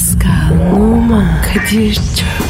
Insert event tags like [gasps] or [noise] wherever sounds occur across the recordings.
Pascal, Oman, Kadir çok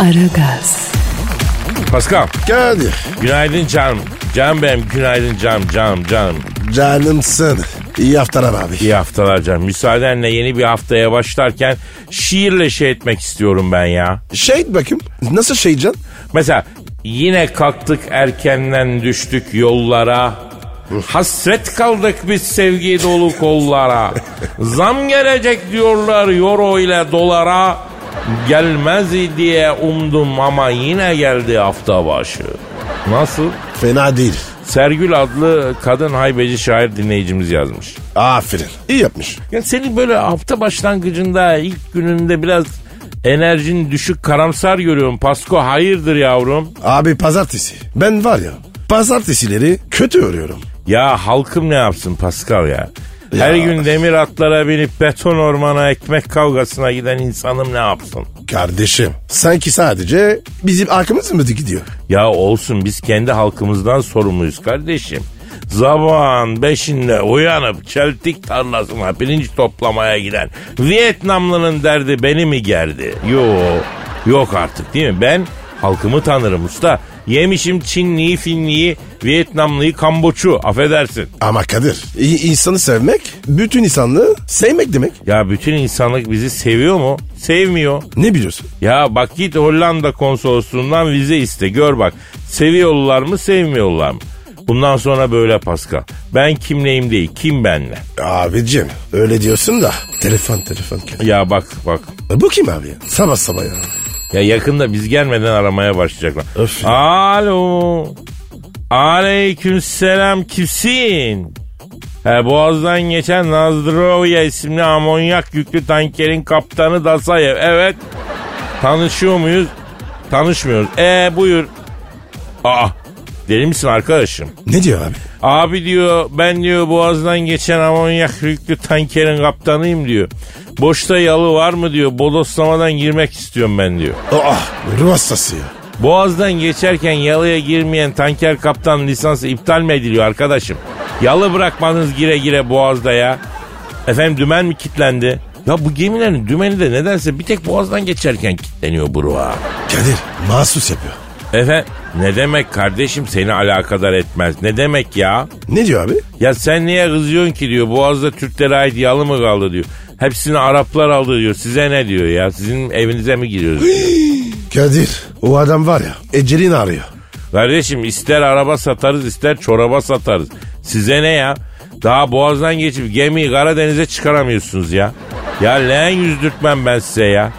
Aragaz, Pascal. Kadir. Günaydın canım. Canım benim günaydın canım canım canım. Canımsın. İyi haftalar abi. İyi haftalar canım. Müsaadenle yeni bir haftaya başlarken şiirle şey etmek istiyorum ben ya. Şey bakayım. Nasıl şey can? Mesela yine kalktık erkenden düştük yollara. Hasret kaldık biz sevgi dolu kollara. [laughs] Zam gelecek diyorlar euro ile dolara. Gelmez diye umdum ama yine geldi hafta başı. Nasıl? Fena değil. Sergül adlı kadın haybeci şair dinleyicimiz yazmış. Aferin. İyi yapmış. Ya seni böyle hafta başlangıcında ilk gününde biraz enerjin düşük karamsar görüyorum. Pasko hayırdır yavrum? Abi pazartesi. Ben var ya pazartesileri kötü örüyorum. Ya halkım ne yapsın Pascal ya? Her Ya. gün demir atlara binip beton ormana ekmek kavgasına giden insanım ne yapsın? Kardeşim sanki sadece bizim arkamız mı gidiyor? Ya olsun biz kendi halkımızdan sorumluyuz kardeşim. Zabağın beşinde uyanıp çeltik tarlasına pirinç toplamaya giden Vietnamlının derdi beni mi gerdi? Yok. Yok artık değil mi? Ben halkımı tanırım usta. Yemişim Çinliyi, Finliyi, Vietnamlıyı, Kamboçu. Affedersin. Ama Kadir insanı sevmek bütün insanlığı sevmek demek. Ya bütün insanlık bizi seviyor mu? Sevmiyor. Ne biliyorsun? Ya bak git Hollanda konsolosluğundan vize iste gör bak. Seviyorlar mı sevmiyorlar mı? Bundan sonra böyle Pascal. Ben kimleyim değil kim benle. Abicim öyle diyorsun da telefon telefon. Ya bak bak. Bu kim abi ya? Sabah sabah ya. Ya yakında biz gelmeden aramaya başlayacaklar. Öf. Alo. Aleykümselam kimsin? He, Boğaz'dan geçen Nazdrovya isimli amonyak yüklü tankerin kaptanı Dasayev. Evet. Tanışıyor muyuz? Tanışmıyoruz. E buyur. Aa deli misin arkadaşım? Ne diyor abi? Abi diyor ben diyor boğazdan geçen amonyak yüklü tankerin kaptanıyım diyor. Boşta yalı var mı diyor. Bodoslamadan girmek istiyorum ben diyor. Ah ruh hastası ya. Boğazdan geçerken yalıya girmeyen tanker kaptan lisansı iptal mi ediliyor arkadaşım? Yalı bırakmadınız gire gire boğazda ya. Efendim dümen mi kilitlendi? Ya bu gemilerin dümeni de nedense bir tek boğazdan geçerken kilitleniyor buruğa. Kadir mahsus yapıyor. Efendim ne demek kardeşim seni alakadar etmez. Ne demek ya? Ne diyor abi? Ya sen niye kızıyorsun ki diyor. Boğaz'da Türklere ait yalı mı kaldı diyor. Hepsini Araplar aldı diyor. Size ne diyor ya? Sizin evinize mi giriyoruz? [gasps] Kadir o adam var ya ecelini arıyor. Kardeşim ister araba satarız ister çoraba satarız. Size ne ya? Daha boğazdan geçip gemiyi Karadeniz'e çıkaramıyorsunuz ya. Ya leğen yüzdürtmem ben size ya.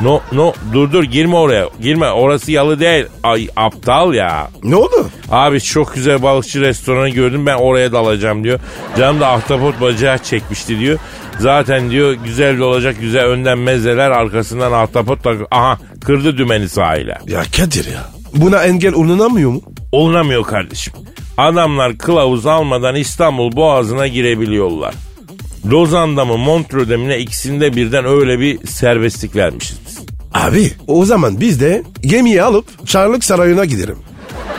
No no dur dur girme oraya. Girme orası yalı değil. Ay aptal ya. Ne oldu? Abi çok güzel balıkçı restoranı gördüm ben oraya dalacağım diyor. Canım da ahtapot bacağı çekmişti diyor. Zaten diyor güzel olacak güzel önden mezeler arkasından ahtapot da aha kırdı dümeni sahile. Ya Kadir ya buna engel olunamıyor mu? Olunamıyor kardeşim. Adamlar kılavuz almadan İstanbul boğazına girebiliyorlar. Lozan'da mı Montreux'de mi ne ikisinde birden öyle bir serbestlik vermişiz biz. Abi o zaman biz de gemiyi alıp Çarlık Sarayı'na giderim.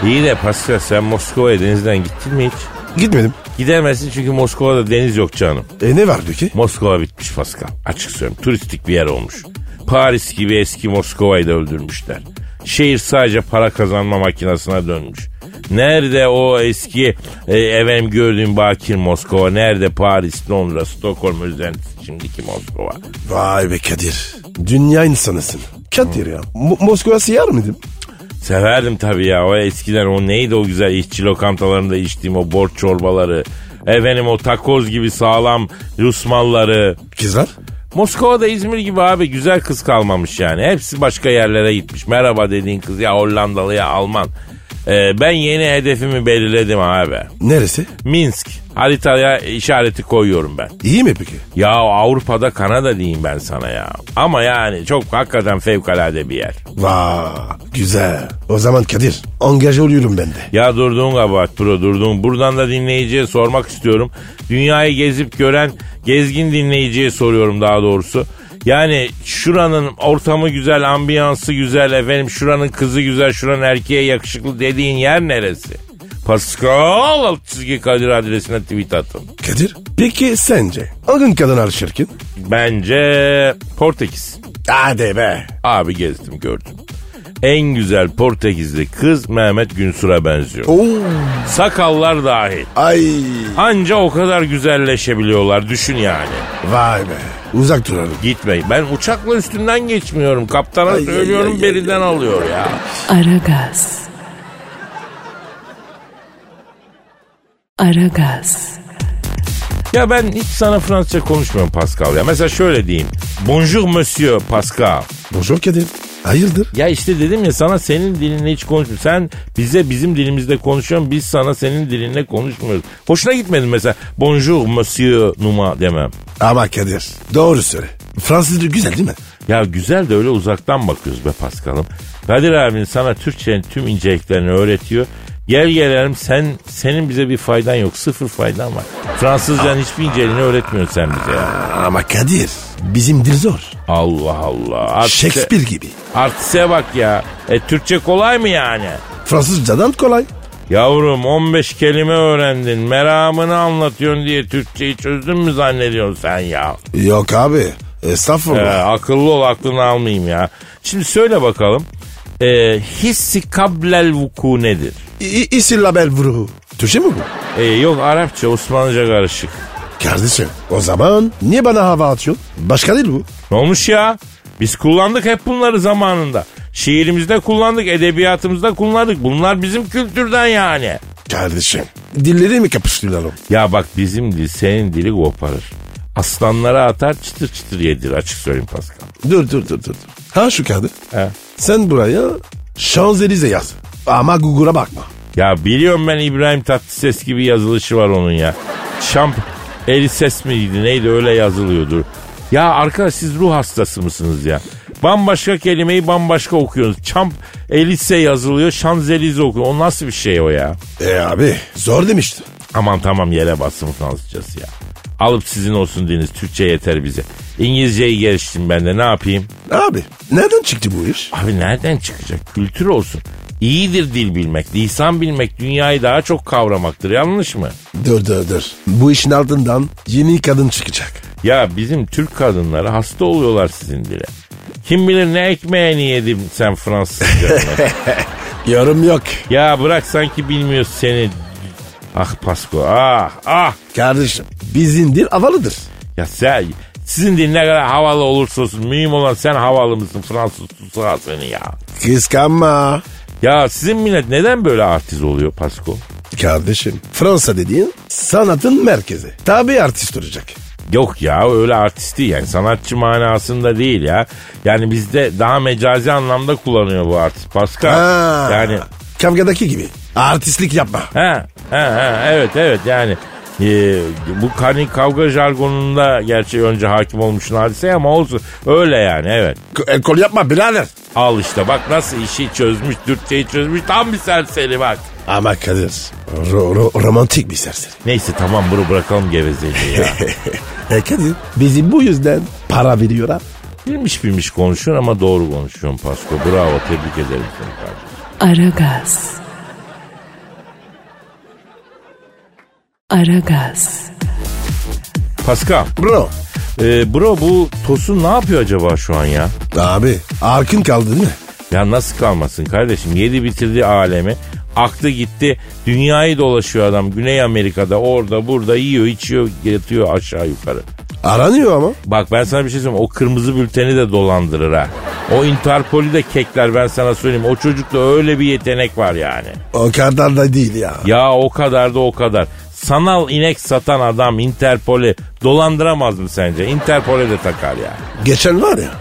İyi de Pascal sen Moskova'ya denizden gittin mi hiç? Gitmedim. Gidemezsin çünkü Moskova'da deniz yok canım. E ne var peki? Moskova bitmiş Pascal. Açık söyleyeyim. Turistik bir yer olmuş. Paris gibi eski Moskova'yı da öldürmüşler. Şehir sadece para kazanma makinesine dönmüş. Nerede o eski e, efendim gördüğüm bakir Moskova? Nerede Paris, Londra, Stockholm özentisi şimdiki Moskova? Vay be Kadir. Dünya insanısın. Kadir ya. Mo- Moskova siyar mıydın? Severdim tabii ya. O eskiden o neydi o güzel işçi lokantalarında içtiğim o borç çorbaları. Efendim o takoz gibi sağlam Rus malları. Kızlar? Moskova'da İzmir gibi abi güzel kız kalmamış yani. Hepsi başka yerlere gitmiş. Merhaba dediğin kız ya Hollandalı ya Alman. Ee, ben yeni hedefimi belirledim abi. Neresi? Minsk. Haritaya işareti koyuyorum ben. İyi mi peki? Ya Avrupa'da Kanada diyeyim ben sana ya. Ama yani çok hakikaten fevkalade bir yer. Vay güzel. O zaman Kadir angaja oluyorum ben de. Ya durduğun kabahat bro durduğun. Buradan da dinleyiciye sormak istiyorum. Dünyayı gezip gören gezgin dinleyiciye soruyorum daha doğrusu. Yani şuranın ortamı güzel, ambiyansı güzel, efendim şuranın kızı güzel, şuranın erkeğe yakışıklı dediğin yer neresi? Pascal alt çizgi Kadir adresine tweet atın. Kadir peki sence hangi kadın alışırken? Bence Portekiz. Hadi be. Abi gezdim gördüm. En güzel Portekizli kız Mehmet Günsur'a benziyor. Oo. Sakallar dahil. Ay. Anca o kadar güzelleşebiliyorlar düşün yani. Vay be. Uzak duralım. Gitmeyin. Ben uçakla üstünden geçmiyorum. Kaptana Ay, söylüyorum ay, ay, beriden ay, alıyor ya. Aragaz. Aragaz. Ya ben hiç sana Fransızca konuşmuyorum Pascal ya. Mesela şöyle diyeyim. Bonjour monsieur Pascal. Bonjour Kadir. Hayırdır? Ya işte dedim ya sana senin dilinle hiç konuşmuyorum. Sen bize bizim dilimizde konuşuyorsun. Biz sana senin dilinle konuşmuyoruz. Hoşuna gitmedi mesela. Bonjour monsieur Numa demem. Ama Kadir doğru söyle. Fransızca güzel değil mi? Ya güzel de öyle uzaktan bakıyoruz be Paskal'ım. Kadir abin sana Türkçenin tüm inceliklerini öğretiyor. Gel gelelim sen senin bize bir faydan yok. Sıfır faydan var. Fransızcanın hiçbir inceliğini öğretmiyorsun sen bize ya. Ama Kadir bizim dil zor. Allah Allah. Artiste, Shakespeare gibi. artiste bak ya. E Türkçe kolay mı yani? Fransızcadan kolay. Yavrum 15 kelime öğrendin. Meramını anlatıyorsun diye Türkçeyi çözdün mü zannediyorsun sen ya? Yok abi. Ee, Estağfurullah. akıllı ol aklını almayayım ya. Şimdi söyle bakalım. E, hissi kablel vuku nedir? İ- İsil label vuru. Türkçe mi bu? E, yok Arapça Osmanlıca karışık. Kardeşim o zaman niye bana hava atıyorsun? Başka değil bu. Ne olmuş ya? Biz kullandık hep bunları zamanında. Şiirimizde kullandık, edebiyatımızda kullandık. Bunlar bizim kültürden yani. Kardeşim dilleri mi kapıştırıyorlar o? Ya bak bizim dil senin dili koparır. Aslanlara atar çıtır çıtır yedir açık söyleyeyim Pascal. Dur dur dur dur. Ha şu Kadir. He. Sen buraya Şanzelize yaz. Ama Google'a bakma. Ya biliyorum ben İbrahim Tatlıses gibi yazılışı var onun ya. Şamp Elises miydi neydi öyle yazılıyordur. Ya arkadaş siz ruh hastası mısınız ya? Bambaşka kelimeyi bambaşka okuyorsunuz. Çamp Elise yazılıyor, Şanzelize okuyor. O nasıl bir şey o ya? E abi zor demişti. Aman tamam yere bassın Fransızcası ya. Alıp sizin olsun deniz. Türkçe yeter bize. İngilizceyi geliştim ben de ne yapayım? Abi nereden çıktı bu iş? Abi nereden çıkacak? Kültür olsun. İyidir dil bilmek, lisan bilmek dünyayı daha çok kavramaktır. Yanlış mı? Dur dur dur. Bu işin altından yeni kadın çıkacak. Ya bizim Türk kadınları hasta oluyorlar sizin dile. Kim bilir ne ekmeğini yedin sen Fransızca. [laughs] Yorum yok. ya bırak sanki bilmiyoruz seni. Ah Pasko ah ah. Kardeşim bizim dil havalıdır. Ya sen sizin dil ne kadar havalı olursa olsun mühim olan sen havalı mısın Fransız tutsağı seni ya. Kıskanma. Ya sizin millet neden böyle artist oluyor Pasko? Kardeşim Fransa dediğin sanatın merkezi. Tabi artist olacak. Yok ya öyle artist değil yani sanatçı manasında değil ya. Yani bizde daha mecazi anlamda kullanıyor bu artist Pascal. Ha, Yani Kavgadaki gibi. Artistlik yapma. ha, ha, ha evet evet yani e, bu hani kavga jargonunda gerçi önce hakim olmuşsun hadise ama olsun öyle yani evet. K- el kol yapma birader. Al işte bak nasıl işi çözmüş Türkçeyi çözmüş tam bir serseri bak. Ama Kadir ro- ro- romantik bir serseri. Neyse tamam bunu bırakalım gevezeliği ya. [laughs] e Kadir bizi bu yüzden para veriyorlar. bilmiş bilmiş konuşuyorsun ama doğru konuşuyorsun Pasko. Bravo tebrik ederim seni kardeşim. Aragaz. Aragaz. Pascal, Bro. e, bro bu Tosun ne yapıyor acaba şu an ya? Abi arkın kaldı değil mi? Ya nasıl kalmasın kardeşim? Yedi bitirdi alemi. Aktı gitti. Dünyayı dolaşıyor adam. Güney Amerika'da orada burada yiyor içiyor yatıyor aşağı yukarı. Aranıyor ama. Bak ben sana bir şey söyleyeyim. O kırmızı bülteni de dolandırır ha. O Interpol'ü de kekler ben sana söyleyeyim. O çocukta öyle bir yetenek var yani. O kadar da değil ya. Ya o kadar da o kadar. Sanal inek satan adam Interpol'ü dolandıramaz mı sence? Interpol'e de takar ya. Geçen var ya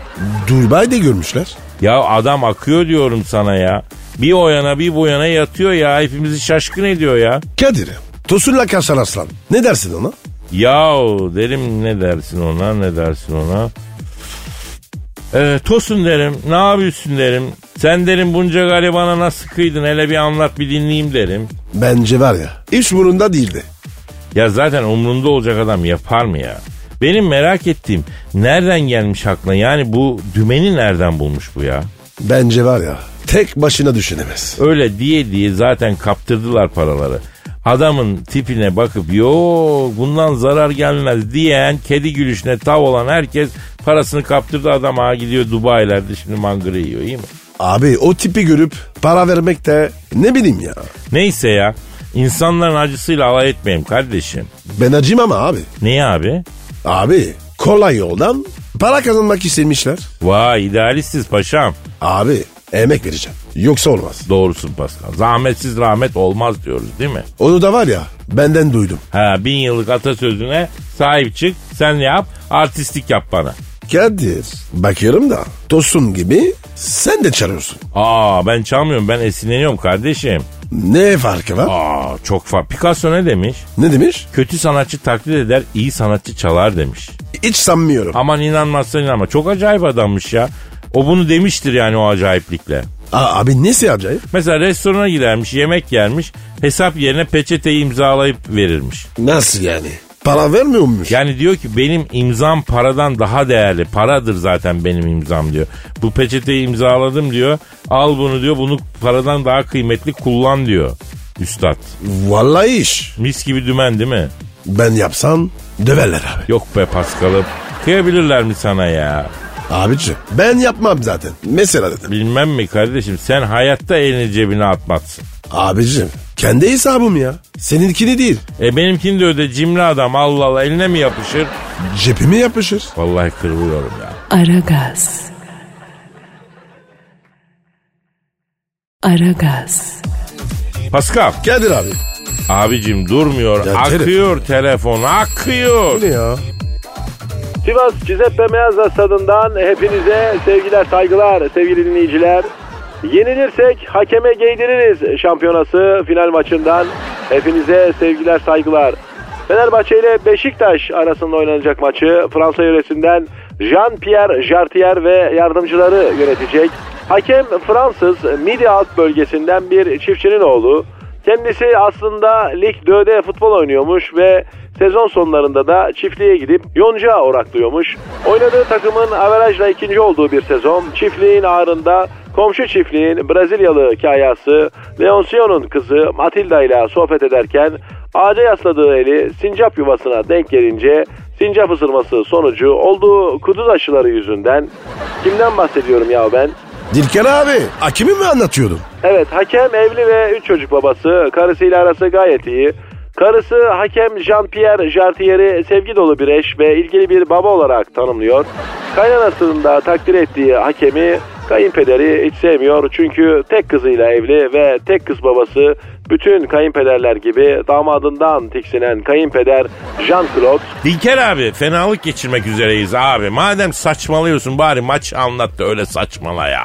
Dubai'de görmüşler. Ya adam akıyor diyorum sana ya. Bir o yana bir bu yana yatıyor ya. Hepimizi şaşkın ediyor ya. Kadir Tosun'la karşılaşsan ne dersin ona? Yahu derim ne dersin ona ne dersin ona. Ee, tosun derim ne yapıyorsun derim. Sen derim bunca garibana nasıl kıydın hele bir anlat bir dinleyeyim derim. Bence var ya hiç burunda değildi. Ya zaten umrunda olacak adam yapar mı ya? Benim merak ettiğim nereden gelmiş aklına yani bu dümeni nereden bulmuş bu ya? Bence var ya tek başına düşünemez. Öyle diye diye zaten kaptırdılar paraları. Adamın tipine bakıp yok bundan zarar gelmez diyen kedi gülüşüne tav olan herkes parasını kaptırdı adam ha gidiyor Dubai'lerde şimdi mangırı yiyor iyi mi? Abi o tipi görüp para vermek de ne bileyim ya. Neyse ya insanların acısıyla alay etmeyeyim kardeşim. Ben acımam abi. Niye abi? Abi kolay yoldan para kazanmak istemişler. Vay idealistiz paşam. Abi emek vereceğim. Yoksa olmaz. Doğrusun Pascal. Zahmetsiz rahmet olmaz diyoruz değil mi? Onu da var ya benden duydum. Ha bin yıllık atasözüne sahip çık sen yap artistlik yap bana. Kadir bakıyorum da Tosun gibi sen de çalıyorsun. Aa ben çalmıyorum ben esinleniyorum kardeşim. Ne farkı var? Aa çok farklı. Picasso ne demiş? Ne demiş? Kötü sanatçı taklit eder, iyi sanatçı çalar demiş. Hiç sanmıyorum. Aman inanmazsan inanma. Çok acayip adammış ya. O bunu demiştir yani o acayiplikle. Aa, abi nesi acayip? Mesela restorana gidermiş, yemek yermiş, hesap yerine peçeteyi imzalayıp verirmiş. Nasıl yani? Para vermiyormuş. Yani diyor ki benim imzam paradan daha değerli. Paradır zaten benim imzam diyor. Bu peçeteyi imzaladım diyor. Al bunu diyor. Bunu paradan daha kıymetli kullan diyor. Üstad. Vallahi iş. Mis gibi dümen değil mi? Ben yapsam döverler abi. Yok be Paskal'ım. Kıyabilirler mi sana ya? Abici ben yapmam zaten. Mesela dedim. Bilmem mi kardeşim sen hayatta elini cebine atmazsın. Abicim kendi hesabım ya. Seninkini değil. E benimkini de öde cimri adam Allah Allah eline mi yapışır? Cepime yapışır. Vallahi kırılıyorum ya. Aragaz. Aragaz. Pascal Kadir abi. abicim durmuyor Ya akıyor telefon akıyor. Bu ne ya? Sivas Giuseppe Meazza stadından hepinize sevgiler saygılar sevgili dinleyiciler. Yenilirsek hakeme giydiririz şampiyonası final maçından. Hepinize sevgiler saygılar. Fenerbahçe ile Beşiktaş arasında oynanacak maçı Fransa yöresinden Jean-Pierre Jartier ve yardımcıları yönetecek. Hakem Fransız Midi alt bölgesinden bir çiftçinin oğlu. Kendisi aslında Lig 2'de futbol oynuyormuş ve sezon sonlarında da çiftliğe gidip yonca oraklıyormuş. Oynadığı takımın averajla ikinci olduğu bir sezon. Çiftliğin ağrında komşu çiftliğin Brezilyalı kayası Leoncion'un kızı Matilda ile sohbet ederken ağaca yasladığı eli sincap yuvasına denk gelince sincap ısırması sonucu olduğu kuduz aşıları yüzünden kimden bahsediyorum ya ben? Dilker abi. Hakimi mi anlatıyordun? Evet hakem evli ve 3 çocuk babası. Karısıyla arası gayet iyi. Karısı hakem Jean-Pierre Jartier'i sevgi dolu bir eş ve ilgili bir baba olarak tanımlıyor. Kaynanasının da takdir ettiği hakemi kayınpederi hiç sevmiyor. Çünkü tek kızıyla evli ve tek kız babası bütün kayınpederler gibi damadından tiksinen kayınpeder Jean-Claude Dilker abi fenalık geçirmek üzereyiz abi. Madem saçmalıyorsun bari maç anlat da öyle saçmala ya.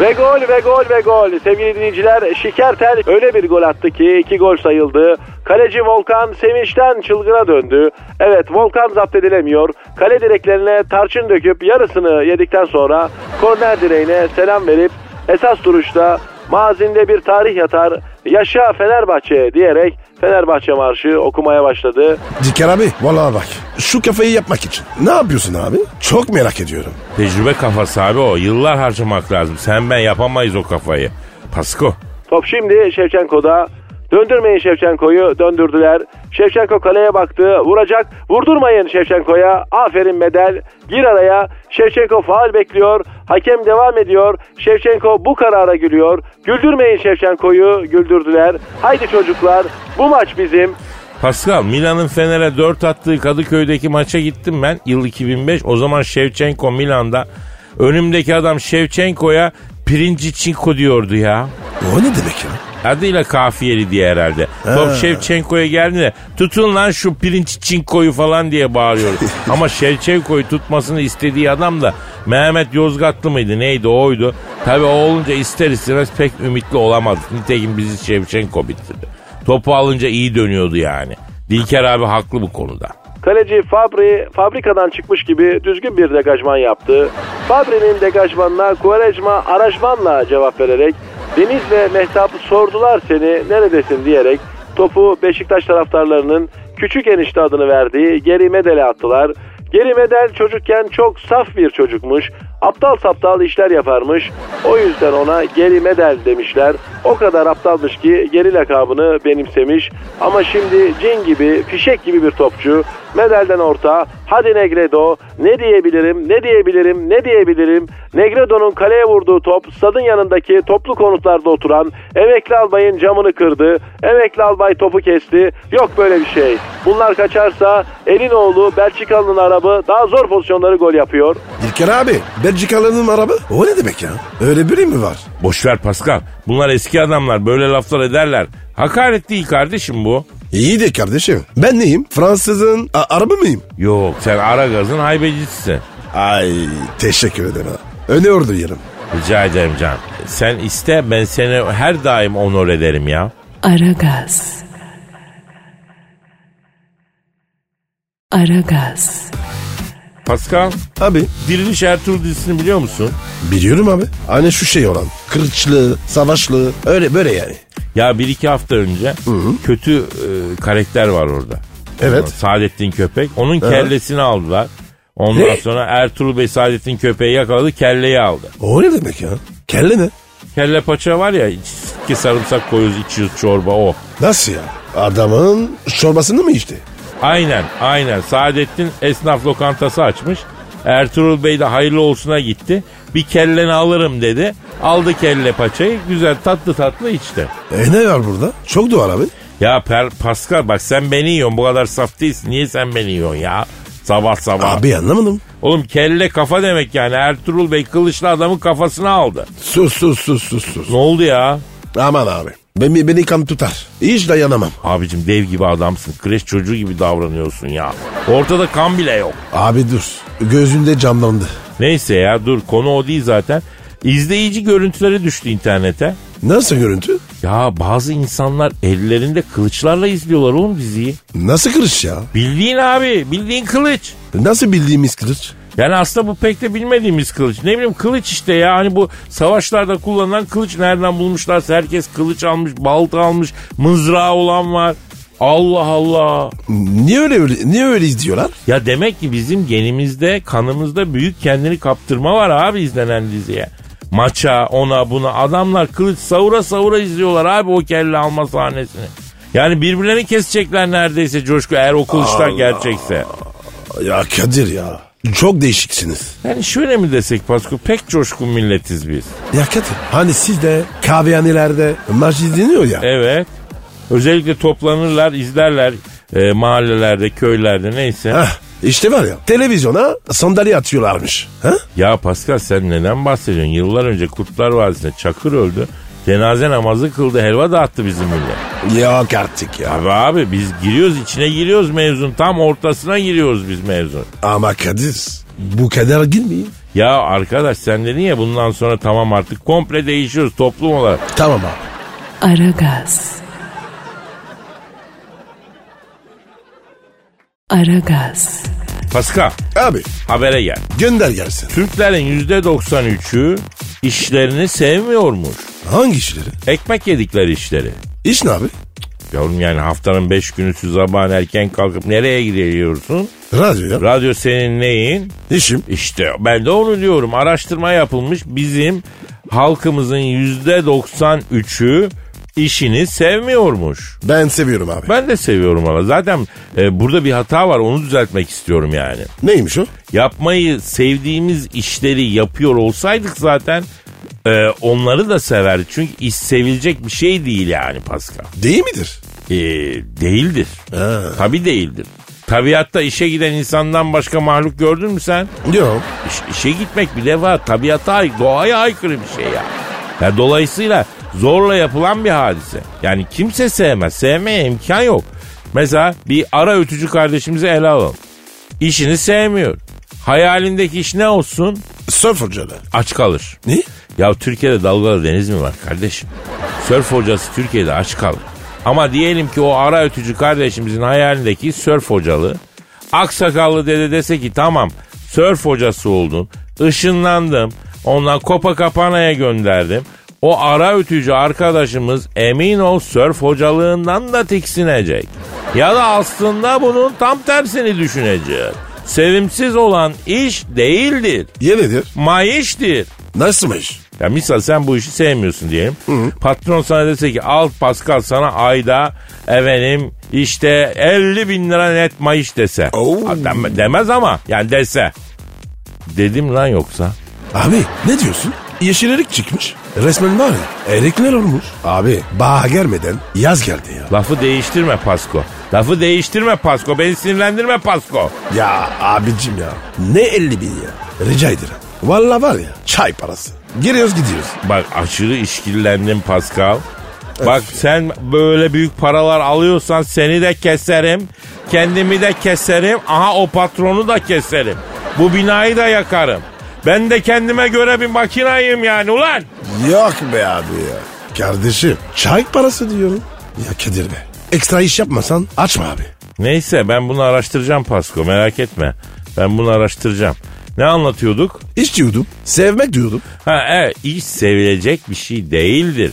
Ve gol ve gol ve gol. Sevgili dinleyiciler Şikertel öyle bir gol attı ki iki gol sayıldı. Kaleci Volkan sevinçten çılgına döndü. Evet Volkan zapt edilemiyor. Kale direklerine tarçın döküp yarısını yedikten sonra korner direğine selam verip esas duruşta mazinde bir tarih yatar. Yaşa Fenerbahçe diyerek Fenerbahçe marşı okumaya başladı. Dilker abi. Vallahi bak. Şu kafayı yapmak için. Ne yapıyorsun abi? Çok merak ediyorum. Tecrübe kafası abi o. Yıllar harcamak lazım. Sen ben yapamayız o kafayı. Pasko. Top şimdi Şevçenko'da. Döndürmeyin Şevçenko'yu döndürdüler. Şevçenko kaleye baktı. Vuracak. Vurdurmayın Şevçenko'ya. Aferin medel. Gir araya. Şevçenko faal bekliyor. Hakem devam ediyor. Şevçenko bu karara gülüyor. Güldürmeyin Şevçenko'yu. Güldürdüler. Haydi çocuklar. Bu maç bizim. Pascal Milan'ın Fener'e 4 attığı Kadıköy'deki maça gittim ben. Yıl 2005. O zaman Şevçenko Milan'da. Önümdeki adam Şevçenko'ya pirinci çinko diyordu ya. O ne demek ya? Adıyla kafiyeli diye herhalde. Top Şevçenko'ya geldiğinde tutun lan şu pirinç çinkoyu falan diye bağırıyordu. [laughs] Ama Şevçenko'yu tutmasını istediği adam da Mehmet Yozgatlı mıydı neydi oydu. Tabi o olunca ister istemez pek ümitli olamadık. Nitekim bizi Şevçenko bitirdi. Topu alınca iyi dönüyordu yani. Dilker abi haklı bu konuda. Kaleci Fabri fabrikadan çıkmış gibi düzgün bir degajman yaptı. Fabri'nin degajmanına Quaresma araçmanla cevap vererek Deniz ve Mehtap sordular seni neredesin diyerek topu Beşiktaş taraftarlarının küçük enişte adını verdiği Geri Medel'e attılar. Geri Medel çocukken çok saf bir çocukmuş. Aptal saptal işler yaparmış. O yüzden ona Geri Medel demişler. O kadar aptalmış ki Geri lakabını benimsemiş. Ama şimdi cin gibi, fişek gibi bir topçu. Medel'den orta. Hadi Negredo. Ne diyebilirim, ne diyebilirim, ne diyebilirim. Negredo'nun kaleye vurduğu top stadın yanındaki toplu konutlarda oturan emekli albayın camını kırdı. Emekli albay topu kesti. Yok böyle bir şey. Bunlar kaçarsa Elinoğlu Belçikalı'nın arabı daha zor pozisyonları gol yapıyor. İlker abi Belçikalı'nın araba o ne demek ya? Öyle biri mi var? Boşver Pascal. Bunlar eski adamlar böyle laflar ederler. Hakaret değil kardeşim bu. İyi de kardeşim. Ben neyim? Fransızın a- araba mıyım? Yok sen ara gazın haybecisisin. Ay teşekkür ederim. ha. Öne ordu yerim. Rica ederim can. Sen iste ben seni her daim onur ederim ya. Aragaz. Aragaz. Pascal, Abi Diriliş Ertuğrul dizisini biliyor musun? biliyorum abi. Hani şu şey olan. Kırıçlı, savaşlı öyle böyle yani. Ya bir iki hafta önce kötü e, karakter var orada. Evet. Saadettin Köpek. Onun kellesini aldılar. Ondan Ne? sonra Ertuğrul Bey Saadettin Köpek'i yakaladı kelleyi aldı. O ne demek ya? Kelle ne? Kelle paça var ya iki sarımsak koyuyoruz içiyoruz çorba o. Nasıl ya? Adamın çorbasını mı içti? Aynen aynen Saadettin esnaf lokantası açmış. Ertuğrul Bey de hayırlı olsuna gitti. Bir kelleni alırım dedi. Aldı kelle paçayı güzel tatlı tatlı içti. E ne var burada? Çok doğal abi. Ya per, Pascal bak sen beni yiyorsun bu kadar saf değilsin. Niye sen beni yiyorsun ya? Sabah sabah. Abi anlamadım. Oğlum kelle kafa demek yani. Ertuğrul Bey kılıçlı adamın kafasını aldı. Sus sus sus sus sus. Ne oldu ya? Aman abi. Beni, beni kan tutar. Hiç dayanamam. Abicim dev gibi adamsın. Kreş çocuğu gibi davranıyorsun ya. Ortada kan bile yok. Abi dur. Gözünde canlandı. Neyse ya dur konu o değil zaten. İzleyici görüntüleri düştü internete. Nasıl görüntü? Ya bazı insanlar ellerinde kılıçlarla izliyorlar oğlum diziyi. Nasıl kırış ya? Bildiğin abi bildiğin kılıç. Nasıl bildiğimiz kılıç? Yani aslında bu pek de bilmediğimiz kılıç. Ne bileyim kılıç işte ya. Hani bu savaşlarda kullanılan kılıç nereden bulmuşlarsa herkes kılıç almış, balta almış, mızrağı olan var. Allah Allah. Niye öyle, öyle niye öyle izliyorlar? Ya demek ki bizim genimizde, kanımızda büyük kendini kaptırma var abi izlenen diziye. Maça, ona buna adamlar kılıç savura savura izliyorlar abi o kelle alma sahnesini. Yani birbirlerini kesecekler neredeyse Coşku eğer o kılıçlar gerçekse. Ya Kadir ya. Çok değişiksiniz. Yani şöyle mi desek Pasko pek coşkun milletiz biz. Ya Kadir hani siz de kahvehanelerde maç izleniyor ya. Evet. Özellikle toplanırlar, izlerler e, mahallelerde, köylerde neyse. Heh, işte var ya televizyona sandalye atıyorlarmış. Ha? Ya Pascal sen neden bahsediyorsun? Yıllar önce Kurtlar Vadisi'nde Çakır öldü. Cenaze namazı kıldı, helva dağıttı bizim millet. Yok artık ya. Abi abi biz giriyoruz içine giriyoruz mevzun. Tam ortasına giriyoruz biz mevzun. Ama Kadir bu kadar girmeyin. Ya arkadaş sen dedin ya bundan sonra tamam artık komple değişiyoruz toplum olarak. Tamam abi. Aragaz. Aragaz. Pascal Abi habere gel. gönder gelsin. Türklerin %93'ü işlerini sevmiyormuş. Hangi işleri? Ekmek yedikleri işleri. İş ne abi? Yavrum yani haftanın beş günü siz sabahın erken kalkıp nereye gidiyorsun? Radyo ya. Radyo senin neyin? İşim. İşte ben de onu diyorum. Araştırma yapılmış. Bizim halkımızın yüzde 93'ü işini sevmiyormuş. Ben seviyorum abi. Ben de seviyorum ama zaten e, burada bir hata var onu düzeltmek istiyorum yani. Neymiş o? Yapmayı sevdiğimiz işleri yapıyor olsaydık zaten e, onları da severdik. Çünkü iş sevilecek bir şey değil yani Pascal. Değil midir? E, değildir. Ha. Tabii değildir. Tabiatta işe giden insandan başka mahluk gördün mü sen? Yok. İş, işe gitmek bir defa tabiata, ay- doğaya aykırı bir şey ya. ya. Dolayısıyla zorla yapılan bir hadise. Yani kimse sevmez. Sevmeye imkan yok. Mesela bir ara ötücü kardeşimizi ele alalım. İşini sevmiyor. Hayalindeki iş ne olsun? Surf hocalı. Aç kalır. Ne? Ya Türkiye'de dalgalı deniz mi var kardeşim? Sörf hocası Türkiye'de aç kalır. Ama diyelim ki o ara ötücü kardeşimizin hayalindeki sörf hocalı. Aksakallı dede dese ki tamam sörf hocası oldun. ışınlandım. Ondan Copacapana'ya gönderdim. O ara ötücü arkadaşımız emin ol sörf hocalığından da tiksinecek. Ya da aslında bunun tam tersini düşünecek. Sevimsiz olan iş değildir. Ye nedir? Mayiştir. Nasıl iş? Ya misal sen bu işi sevmiyorsun diyelim. Patron sana dese ki al Pascal sana ayda efendim işte 50 bin lira net mayış dese. Oo. Demez ama yani dese. Dedim lan yoksa. Abi ne diyorsun? Yeşil erik çıkmış. Resmen var ya erikler olmuş. Abi bahar gelmeden yaz geldi ya. Lafı değiştirme Pasko. Lafı değiştirme Pasko. Beni sinirlendirme Pasko. Ya abicim ya ne 50 bin ya. Rica ederim. Valla var ya çay parası. Giriyoruz gidiyoruz. Bak aşırı işkillendin Pascal. Bak sen böyle büyük paralar alıyorsan seni de keserim. Kendimi de keserim. Aha o patronu da keserim. Bu binayı da yakarım. Ben de kendime göre bir makinayım yani ulan. Yok be abi ya. Kardeşim çay parası diyorum. Ya Kadir be. Ekstra iş yapmasan açma abi. Neyse ben bunu araştıracağım Pasko merak etme. Ben bunu araştıracağım. Ne anlatıyorduk? İş diyordum. Sevmek diyordum. Ha evet iş sevilecek bir şey değildir.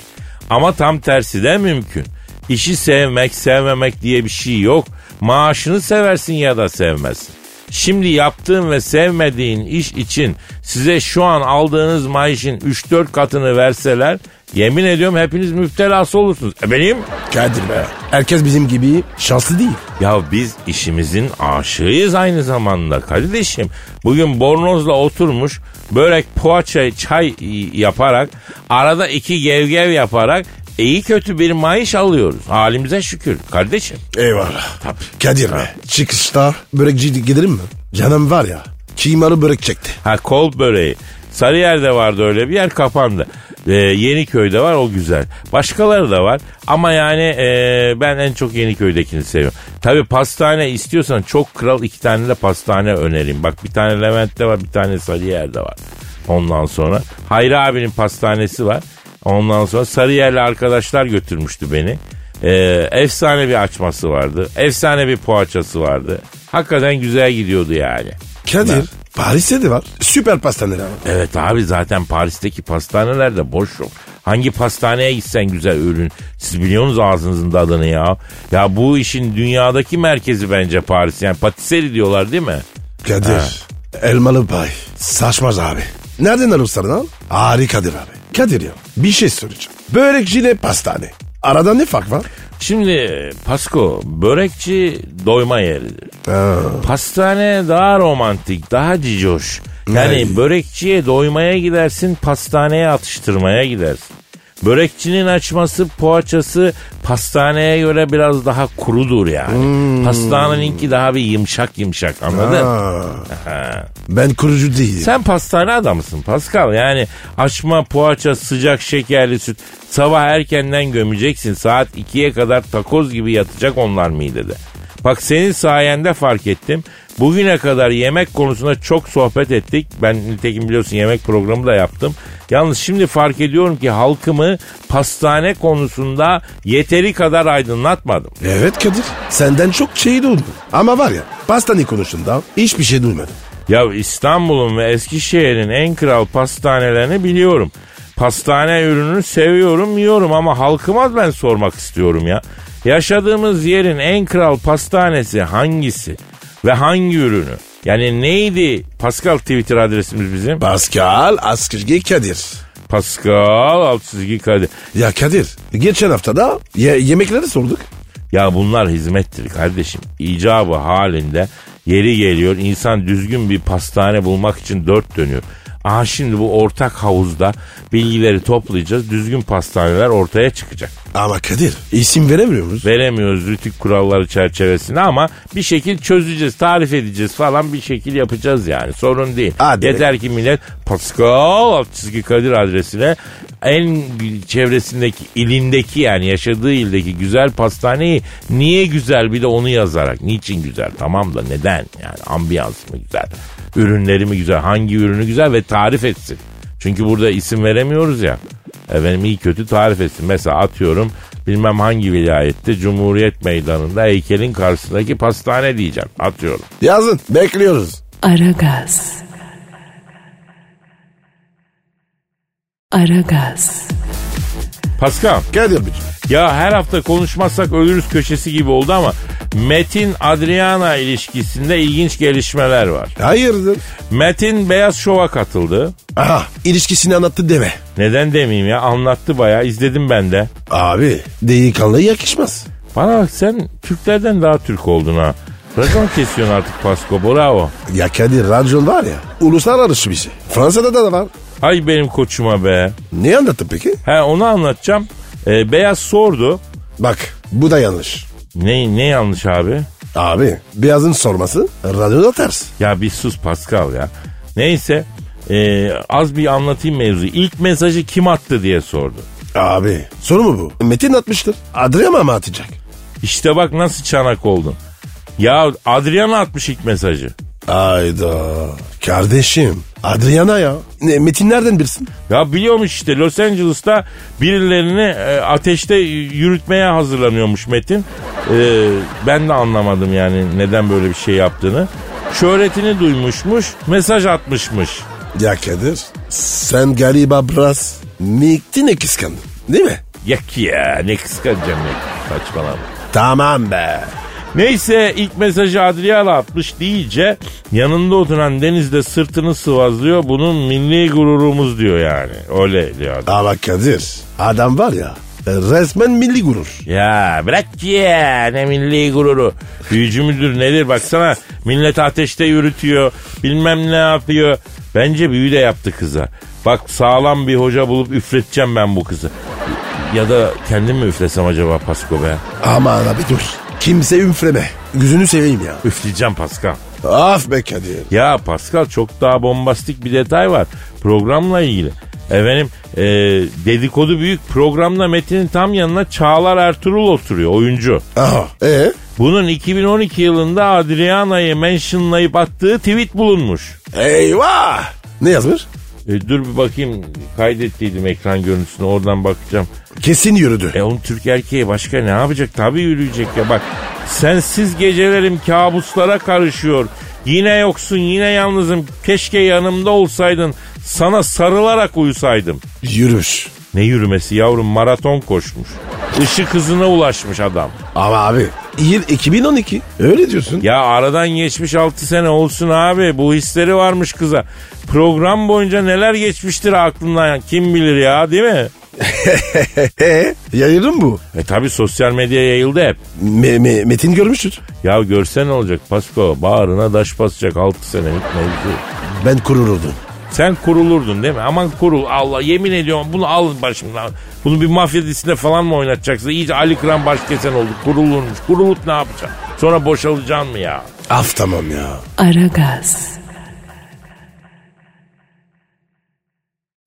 Ama tam tersi de mümkün. İşi sevmek, sevmemek diye bir şey yok. Maaşını seversin ya da sevmezsin. Şimdi yaptığın ve sevmediğin iş için size şu an aldığınız maaşın 3-4 katını verseler yemin ediyorum hepiniz müptelası olursunuz. E benim Kadir be. Herkes bizim gibi şanslı değil. ya biz işimizin aşığıyız aynı zamanda kardeşim. Bugün bornozla oturmuş börek poğaça çay yaparak arada iki gevgev yaparak iyi kötü bir maaş alıyoruz. Halimize şükür kardeşim. Eyvallah. Tabii. Kadir be. Çıkışta börekçi gidelim mi? Canım var ya. Kıymalı börek çekti. Ha kol böreği. Sarıyer'de vardı öyle bir yer kapandı. Ee, Yeniköy'de var o güzel. Başkaları da var ama yani e, ben en çok Yeniköy'dekini seviyorum. Tabi pastane istiyorsan çok kral iki tane de pastane önereyim. Bak bir tane Levent'te var bir tane Sarıyer'de var. Ondan sonra Hayri abinin pastanesi var. Ondan sonra Sarıyer'li arkadaşlar götürmüştü beni. Ee, efsane bir açması vardı. Efsane bir poğaçası vardı. Hakikaten güzel gidiyordu yani. Kadir. Paris'te de var. Süper pastaneler var. Evet abi zaten Paris'teki pastanelerde boş yok. Hangi pastaneye gitsen güzel ürün. Siz biliyorsunuz ağzınızın tadını ya. Ya bu işin dünyadaki merkezi bence Paris. Yani patisserie diyorlar değil mi? Kadir. Elmalı pay. Saçmaz abi. Nereden alırsan al? Harikadır abi. Kadir ya bir şey soracağım. Börekçiyle pastane. Arada ne fark var? Şimdi Pasko börekçi doyma yeridir. Pastane daha romantik, daha cicoş. Yani Ay. börekçiye doymaya gidersin, pastaneye atıştırmaya gidersin. Börekçinin açması, poğaçası pastaneye göre biraz daha kurudur yani. Pastaneninki daha bir yumuşak yumuşak anladın? Ben kurucu değilim. Sen pastane adamısın Pascal. Yani açma, poğaça, sıcak şekerli süt. Sabah erkenden gömeceksin. Saat 2'ye kadar takoz gibi yatacak onlar midede. Bak senin sayende fark ettim. Bugüne kadar yemek konusunda çok sohbet ettik. Ben nitekim biliyorsun yemek programı da yaptım. Yalnız şimdi fark ediyorum ki halkımı pastane konusunda yeteri kadar aydınlatmadım. Evet Kadir. Senden çok şey duydum. Ama var ya pastane konusunda hiçbir şey duymadım. Ya İstanbul'un ve Eskişehir'in en kral pastanelerini biliyorum. Pastane ürününü seviyorum, yiyorum ama halkıma ben sormak istiyorum ya. Yaşadığımız yerin en kral pastanesi hangisi ve hangi ürünü? Yani neydi? Pascal Twitter adresimiz bizim. Pascal Askışgi Kadir. Pascal alt çizgi Kadir. Ya Kadir geçen hafta da ye- yemekleri sorduk. Ya bunlar hizmettir kardeşim. İcabı halinde yeri geliyor insan düzgün bir pastane bulmak için dört dönüyor. Aha şimdi bu ortak havuzda bilgileri toplayacağız. Düzgün pastaneler ortaya çıkacak. Ama Kadir isim veremiyor muyuz? Veremiyoruz rütük kuralları çerçevesinde ama bir şekil çözeceğiz, tarif edeceğiz falan bir şekil yapacağız yani. Sorun değil. Hadi. Yeter ki millet Pascal alt çizgi Kadir adresine en çevresindeki ilindeki yani yaşadığı ildeki güzel pastaneyi niye güzel bir de onu yazarak niçin güzel tamam da neden yani ambiyans mı güzel ürünleri mi güzel hangi ürünü güzel ve tarif etsin. Çünkü burada isim veremiyoruz ya. Efendim iyi kötü tarif etsin. Mesela atıyorum bilmem hangi vilayette Cumhuriyet Meydanı'nda heykelin karşısındaki pastane diyeceğim. Atıyorum. Yazın bekliyoruz. Aragaz. Aragaz. Pascal Kadir Bey. ya her hafta konuşmazsak ölürüz köşesi gibi oldu ama Metin Adriana ilişkisinde ilginç gelişmeler var. Hayırdır? Metin Beyaz Şov'a katıldı. Aha ilişkisini anlattı deme. Neden demeyeyim ya anlattı bayağı izledim ben de. Abi delikanlı yakışmaz. Bana bak sen Türklerden daha Türk oldun ha. Racon kesiyorsun artık Pasko bravo. Ya Kadir racon var ya uluslararası bir şey. Fransa'da da var. Hay benim koçuma be. Ne anlattı peki? He onu anlatacağım. Ee, Beyaz sordu. Bak bu da yanlış. Ne, ne yanlış abi? Abi beyazın sorması radyoda ters. Ya bir sus Pascal ya. Neyse ee, az bir anlatayım mevzuyu. İlk mesajı kim attı diye sordu. Abi soru mu bu? Metin atmıştır. Adriana mı atacak? İşte bak nasıl çanak oldun. Ya Adriana atmış ilk mesajı. Ayda kardeşim Adriana ya. Ne, Metin nereden bilsin? Ya biliyormuş işte Los Angeles'ta birilerini e, ateşte yürütmeye hazırlanıyormuş Metin. E, ben de anlamadım yani neden böyle bir şey yaptığını. Şöhretini duymuşmuş, mesaj atmışmış. Ya Kadir sen galiba biraz Metin'e kıskandın değil mi? Yak ya ne kıskanacağım ne saçmalama. Tamam be. Neyse ilk mesajı Adriana atmış deyince yanında oturan denizde sırtını sıvazlıyor. Bunun milli gururumuz diyor yani. Öyle diyor adam. Ama Kadir adam var ya resmen milli gurur. Ya bırak ya ne milli gururu. Büyücü müdür nedir baksana millet ateşte yürütüyor bilmem ne yapıyor. Bence büyü de yaptı kıza. Bak sağlam bir hoca bulup üfleteceğim ben bu kızı. Ya da kendim mi üflesem acaba Pasko be? Aman abi dur. Kimse üfleme. Gözünü seveyim ya. Üfleyeceğim Pascal. Af be Kadir. Ya Pascal çok daha bombastik bir detay var programla ilgili. Efendim e, dedikodu büyük programda Metin'in tam yanına Çağlar Ertuğrul oturuyor oyuncu. Aha. E Bunun 2012 yılında Adriana'yı mentionlayıp attığı tweet bulunmuş. Eyvah. Ne yazmış? E, dur bir bakayım kaydettiydim ekran görüntüsünü oradan bakacağım. Kesin yürüdü. E onun Türk erkeği başka ne yapacak? Tabii yürüyecek ya bak. Sensiz gecelerim kabuslara karışıyor. Yine yoksun yine yalnızım. Keşke yanımda olsaydın. Sana sarılarak uyusaydım. Yürüş. Ne yürümesi yavrum maraton koşmuş. Işık hızına ulaşmış adam. Ama abi yıl 2012. Öyle diyorsun. Ya aradan geçmiş 6 sene olsun abi. Bu hisleri varmış kıza. Program boyunca neler geçmiştir aklından kim bilir ya değil mi? [laughs] Yayılır mı bu? E tabi sosyal medyaya yayıldı hep. Me- me- Metin görmüştür. Ya görsen ne olacak Pasko? Bağrına daş basacak 6 senelik mevzu. Ben kurulurdum. Sen kurulurdun değil mi? Aman kurul Allah yemin ediyorum bunu alın başımdan. Bunu bir mafya dizisinde falan mı oynatacaksın? İyice Ali Kıran baş kesen oldu. Kurulurmuş. Kurulup ne yapacaksın? Sonra boşalacaksın mı ya? Af tamam ya. Aragaz.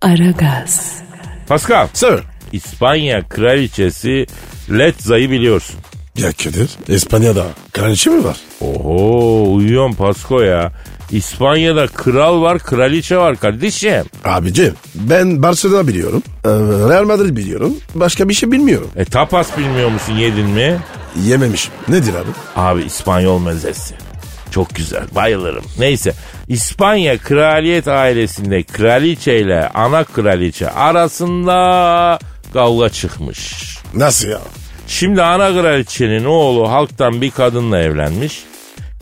Aragaz. Pascal, Sir. İspanya kraliçesi Letza'yı biliyorsun. Ya Kadir İspanya'da kraliçe mi var? Oho uyuyorum Pasko ya. İspanya'da kral var, kraliçe var kardeşim. Abicim ben Barcelona biliyorum. Ee, Real Madrid biliyorum. Başka bir şey bilmiyorum. E tapas bilmiyor musun yedin mi? Yememişim. Nedir abi? Abi İspanyol mezesi. Çok güzel bayılırım. Neyse İspanya kraliyet ailesinde kraliçe ile ana kraliçe arasında kavga çıkmış. Nasıl ya? Şimdi ana kraliçenin oğlu halktan bir kadınla evlenmiş.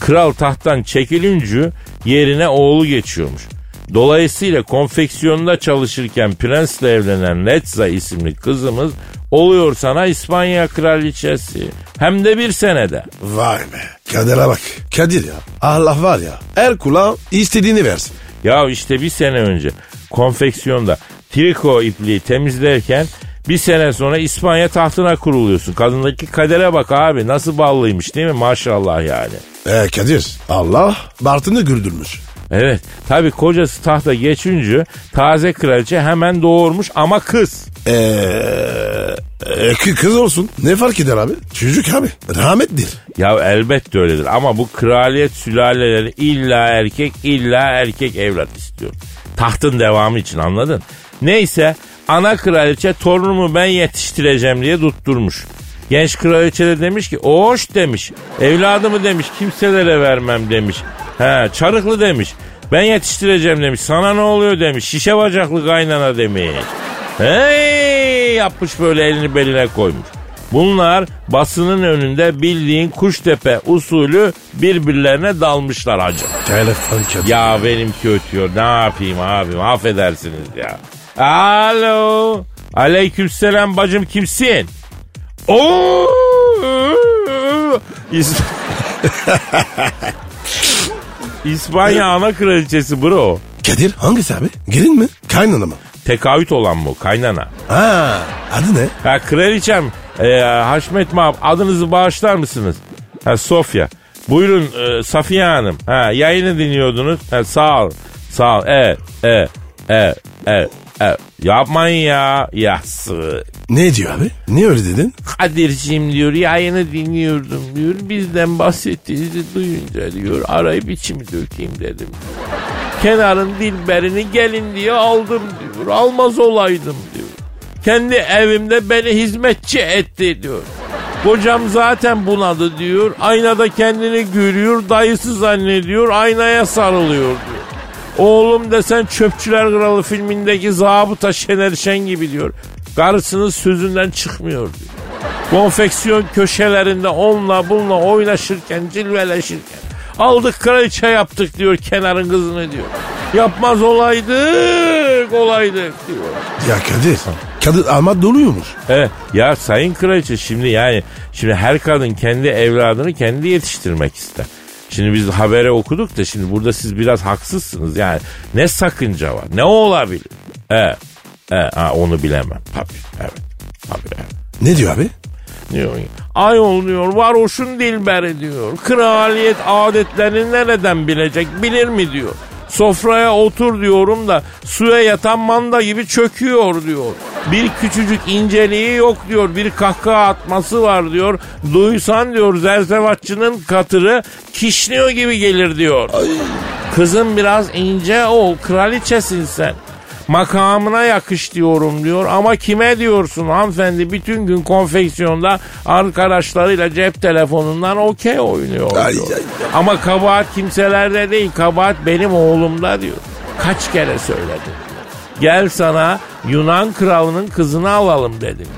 Kral tahttan çekilince yerine oğlu geçiyormuş. Dolayısıyla konfeksiyonda çalışırken prensle evlenen Letza isimli kızımız oluyor sana İspanya kraliçesi. Hem de bir senede. Vay be. Kadir'e bak. Kadir ya. Allah var ya. Her kula istediğini versin. Ya işte bir sene önce konfeksiyonda triko ipliği temizlerken bir sene sonra İspanya tahtına kuruluyorsun. Kadındaki kadere bak abi nasıl ballıymış değil mi maşallah yani. E Kadir Allah Bartın'ı güldürmüş. Evet tabi kocası tahta geçince taze kraliçe hemen doğurmuş ama kız. Eee e, kı- kız olsun. Ne fark eder abi? Çocuk abi. Rahmettir. Ya elbette öyledir ama bu kraliyet sülaleleri illa erkek illa erkek evlat istiyor. Tahtın devamı için anladın? Neyse ana kraliçe torunumu ben yetiştireceğim diye tutturmuş. Genç kraliçe de demiş ki hoş demiş. Evladımı demiş kimselere vermem demiş. He çarıklı demiş. Ben yetiştireceğim demiş. Sana ne oluyor demiş. Şişe bacaklı kaynana demiş. Hey yapmış böyle elini beline koymuş. Bunlar basının önünde bildiğin kuştepe usulü birbirlerine dalmışlar hacı. Telefon. Ya benimki ötüyor ne yapayım abim affedersiniz ya. Alo. Aleykümselam bacım kimsin? Oo. İs- [laughs] İspanya ana kraliçesi bro. Kadir hangisi abi? Gelin mi? Kaynana mı? Tekavüt olan bu kaynana. Ha, adı ne? Ha kraliçem e, Haşmet Mab adınızı bağışlar mısınız? Ha Sofya. Buyurun e, Safiye Hanım. Ha yayını dinliyordunuz. Ha, sağ ol. Sağ ol. Evet. Evet. Evet. Evet. Evet. Yapmayın ya. Yası. Ne diyor abi? Niye öyle dedin? Kadir'cim diyor yayını dinliyordum diyor. Bizden bahsettiğinizi duyunca diyor arayıp içimi dökeyim dedim. Kenarın dilberini gelin diye aldım diyor. Almaz olaydım diyor. Kendi evimde beni hizmetçi etti diyor. Kocam zaten bunadı diyor. Aynada kendini görüyor. Dayısı zannediyor. Aynaya sarılıyor diyor. Oğlum desen Çöpçüler Kralı filmindeki zabıta Şener Şen gibi diyor. Karısının sözünden çıkmıyor diyor. Konfeksiyon köşelerinde onunla bununla oynaşırken, cilveleşirken. Aldık kraliçe yaptık diyor kenarın kızını diyor. Yapmaz olaydık, olaydık diyor. Ya Kadir. Kadir almat doluymuş. Evet. Ya sayın kraliçe şimdi yani şimdi her kadın kendi evladını kendi yetiştirmek ister. Şimdi biz habere okuduk da şimdi burada siz biraz haksızsınız. Yani ne sakınca var? Ne olabilir? Evet. Evet. Ha, onu bilemem. Tabii. Evet. Tabii. Evet. Ne diyor abi? Diyor. Ayol diyor varoşun dilberi diyor. Kraliyet adetlerini nereden bilecek bilir mi diyor. Sofraya otur diyorum da suya yatan manda gibi çöküyor diyor. Bir küçücük inceliği yok diyor. Bir kahkaha atması var diyor. Duysan diyor zerzevatçının katırı kişniyor gibi gelir diyor. Kızım biraz ince ol kraliçesin sen. Makamına yakış diyorum diyor ama kime diyorsun hanımefendi bütün gün konfeksiyonda arkadaşlarıyla cep telefonundan okey oynuyor Ay, diyor. ay, ay. Ama kabahat kimselerde değil kabahat benim oğlumda diyor. Kaç kere söyledim. Gel sana Yunan kralının kızını alalım dedim.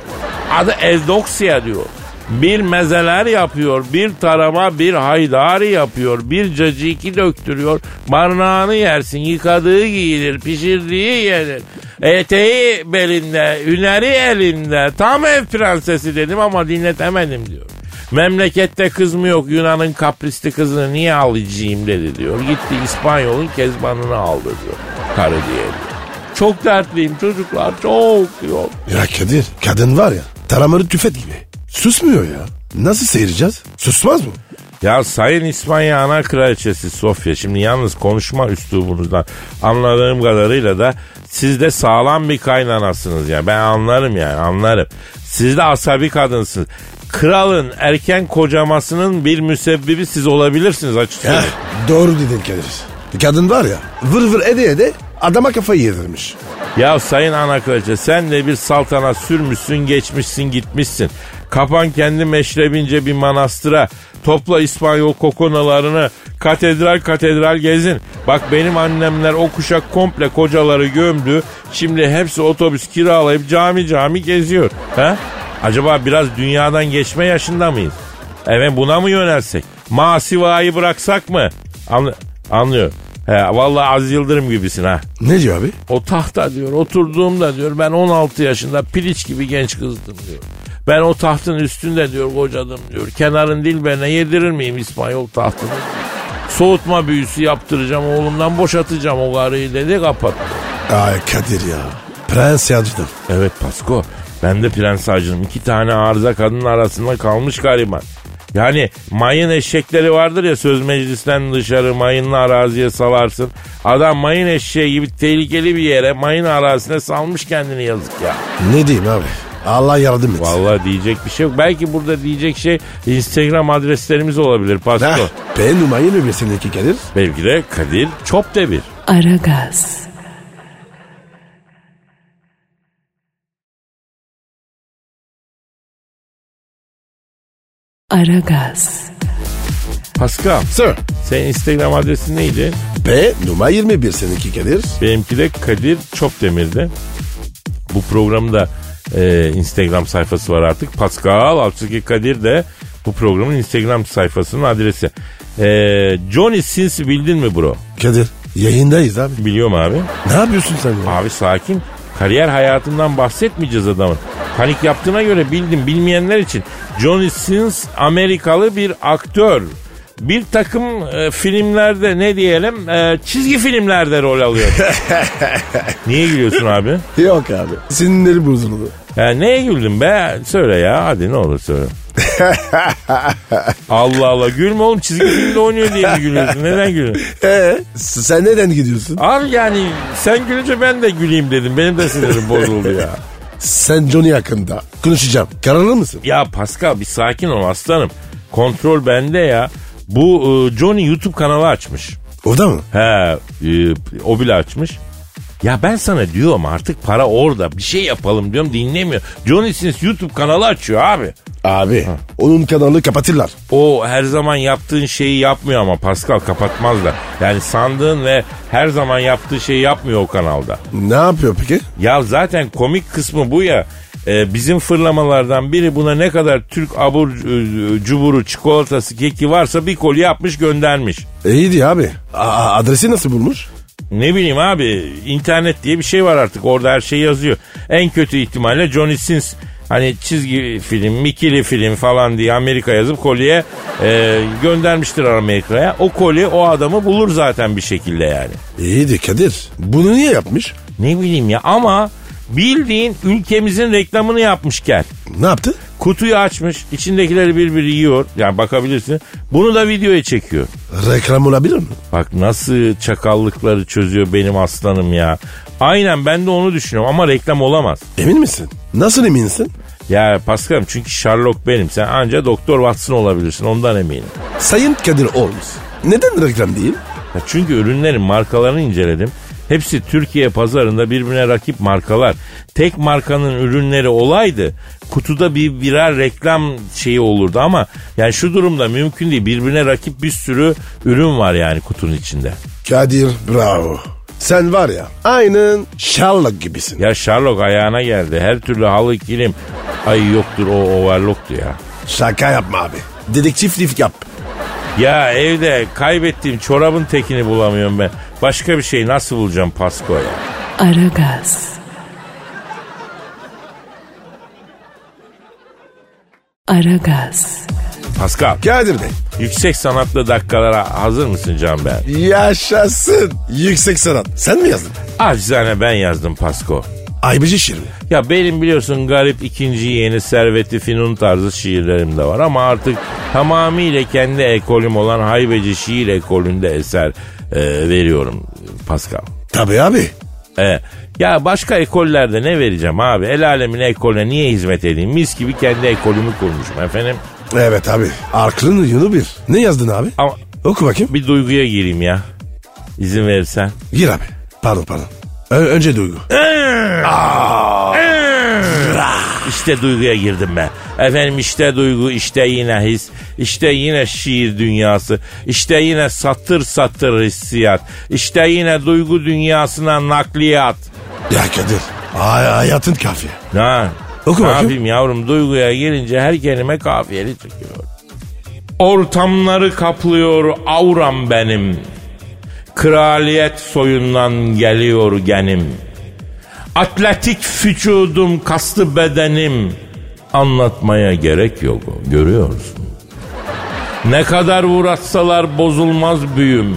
Adı Evdoksya diyor. Bir mezeler yapıyor, bir tarama, bir haydari yapıyor, bir caciki döktürüyor. Barnağını yersin, yıkadığı giyilir, pişirdiği yenir. Eteği belinde, hüneri elinde. Tam ev prensesi dedim ama dinletemedim diyor. Memlekette kız mı yok Yunan'ın kaprisli kızını niye alacağım dedi diyor. Gitti İspanyol'un kezbanını aldı diyor. Karı diye diyor. Çok dertliyim çocuklar çok diyor. Ya Kadir kadın var ya taramalı tüfek gibi. Susmuyor ya. Nasıl seyireceğiz? Susmaz mı? Ya Sayın İspanya Ana Kraliçesi Sofya şimdi yalnız konuşma üslubunuzdan anladığım kadarıyla da siz de sağlam bir kaynanasınız ya. Ben anlarım yani anlarım. Siz de asabi kadınsınız. Kralın erken kocamasının bir müsebbibi siz olabilirsiniz açık Heh, söyleyeyim. doğru dedin Kadir. Kadın var ya vır vır ede ede adama kafayı yedirmiş. Ya sayın ana kraliçe sen de bir saltanat sürmüşsün geçmişsin gitmişsin. Kapan kendi meşrebince bir manastıra. Topla İspanyol kokonalarını katedral katedral gezin. Bak benim annemler o kuşak komple kocaları gömdü. Şimdi hepsi otobüs kiralayıp cami cami geziyor. Ha? Acaba biraz dünyadan geçme yaşında mıyız? Evet buna mı yönelsek? Masivayı bıraksak mı? Anlı anlıyor. He, vallahi Az Yıldırım gibisin ha. Ne diyor abi? O tahta diyor oturduğumda diyor ben 16 yaşında piliç gibi genç kızdım diyor. Ben o tahtın üstünde diyor kocadım diyor. Kenarın dilberine yedirir miyim İspanyol tahtını? Soğutma büyüsü yaptıracağım oğlumdan boşatacağım o karıyı dedi kapattı. Ay Kadir ya. Prens yacıdım. Evet Pasko ben de prens acım iki tane arıza kadının arasında kalmış gariban. Yani mayın eşekleri vardır ya söz meclisten dışarı mayınlı araziye salarsın. Adam mayın eşeği gibi tehlikeli bir yere mayın arazisine salmış kendini yazık ya. Ne diyeyim abi? Allah yardım etsin. Vallahi diyecek bir şey yok. Belki burada diyecek şey Instagram adreslerimiz olabilir Pasko. Heh, ben numarayı mı bir seninki Kadir? Belki de Kadir Çopdemir. Aragaz. Aragaz. Pascal Sir. senin Instagram adresin neydi? B numara 21 seninki Kadir. Benimki de Kadir Çopdemir'de. Bu programın da e, Instagram sayfası var artık. Pascal Altçıki Kadir de bu programın Instagram sayfasının adresi. E, Johnny Sins'i bildin mi bro? Kadir yayındayız abi. Biliyorum abi. Ne yapıyorsun sen ya? Abi sakin. Kariyer hayatından bahsetmeyeceğiz adamın. Panik yaptığına göre bildim bilmeyenler için. Johnny Sins Amerikalı bir aktör. Bir takım e, filmlerde ne diyelim e, çizgi filmlerde rol alıyor. [laughs] Niye gülüyorsun abi? Yok abi. Sinirleri bozuldu. Ya neye güldün be? Söyle ya hadi ne olur söyle. [laughs] Allah Allah gülme oğlum çizgi filmde oynuyor diye mi gülüyorsun? Neden gülüyorsun? Ee, sen neden gidiyorsun? Abi yani sen gülünce ben de güleyim dedim. Benim de sinirim bozuldu ya. Sen Johnny hakkında konuşacağım. Kararlı mısın? Ya Pascal bir sakin ol aslanım. Kontrol bende ya. Bu e, Johnny YouTube kanalı açmış. Orada mı? He e, o bile açmış. Ya ben sana diyorum artık para orada bir şey yapalım diyorum dinlemiyor. Johnny Sins YouTube kanalı açıyor abi. Abi onun kanalını kapatırlar. O her zaman yaptığın şeyi yapmıyor ama Pascal kapatmaz da. Yani sandığın ve her zaman yaptığı şeyi yapmıyor o kanalda. Ne yapıyor peki? Ya zaten komik kısmı bu ya. Ee, bizim fırlamalardan biri buna ne kadar Türk abur e, cuburu çikolatası keki varsa bir koli yapmış göndermiş. İyiydi abi. A- adresi nasıl bulmuş? Ne bileyim abi internet diye bir şey var artık orada her şey yazıyor. En kötü ihtimalle Johnny Sins hani çizgi film, mikili film falan diye Amerika yazıp kolye e, göndermiştir Amerika'ya. O koli o adamı bulur zaten bir şekilde yani. İyiydi Kadir. Bunu niye yapmış? Ne bileyim ya ama bildiğin ülkemizin reklamını yapmış gel. Ne yaptı? Kutuyu açmış, içindekileri bir bir yiyor. Yani bakabilirsin. Bunu da videoya çekiyor. Reklam olabilir mi? Bak nasıl çakallıkları çözüyor benim aslanım ya. Aynen ben de onu düşünüyorum ama reklam olamaz. Emin misin? Nasıl eminsin? Ya Paskal'ım çünkü Sherlock benim. Sen anca Doktor Watson olabilirsin ondan eminim. Sayın Kadir Olmaz. Neden reklam değil? Ya çünkü ürünlerin markalarını inceledim. Hepsi Türkiye pazarında birbirine rakip markalar. Tek markanın ürünleri olaydı kutuda bir birer reklam şeyi olurdu ama yani şu durumda mümkün değil. Birbirine rakip bir sürü ürün var yani kutunun içinde. Kadir bravo. Sen var ya aynen Sherlock gibisin. Ya Sherlock ayağına geldi. Her türlü halı kilim. Ay yoktur o overlocktu ya. Şaka yapma abi. Dedektiflik yap. Ya evde kaybettiğim çorabın tekini bulamıyorum ben. Başka bir şey nasıl bulacağım Pasko ya? Aragaz. Aragaz. Pascal, Kadir Bey. yüksek sanatlı dakikalara hazır mısın Can ben? Yaşasın. Yüksek sanat. Sen mi yazdın? Acizane ben yazdım Pasko. Aybıcı şiir mi? Ya benim biliyorsun garip ikinci yeni serveti finun tarzı şiirlerim de var ama artık tamamıyla kendi ekolüm olan haybeci şiir ekolünde eser e, veriyorum Pascal. Tabii abi. E, ya başka ekollerde ne vereceğim abi? El alemin ekolüne niye hizmet edeyim? Mis gibi kendi ekolümü kurmuşum efendim. Evet abi. Aklın yönü bir. Ne yazdın abi? Ama Oku bakayım. bir duyguya gireyim ya. İzin verirsen. Gir abi. Pardon pardon. Ö- önce duygu. İşte duyguya girdim ben. Efendim işte duygu, işte yine his, işte yine şiir dünyası, işte yine satır satır hissiyat, işte yine duygu dünyasına nakliyat. Ya Kadir. Ay, hayatın kafi. Ha, Oku ne bakayım. yapayım yavrum duyguya girince her kelime kafiyeli çıkıyor. Ortamları kaplıyor auram benim. Kraliyet soyundan geliyor genim. Atletik vücudum, kaslı bedenim. Anlatmaya gerek yok, görüyorsun. Ne kadar uğraşsalar bozulmaz büyüm.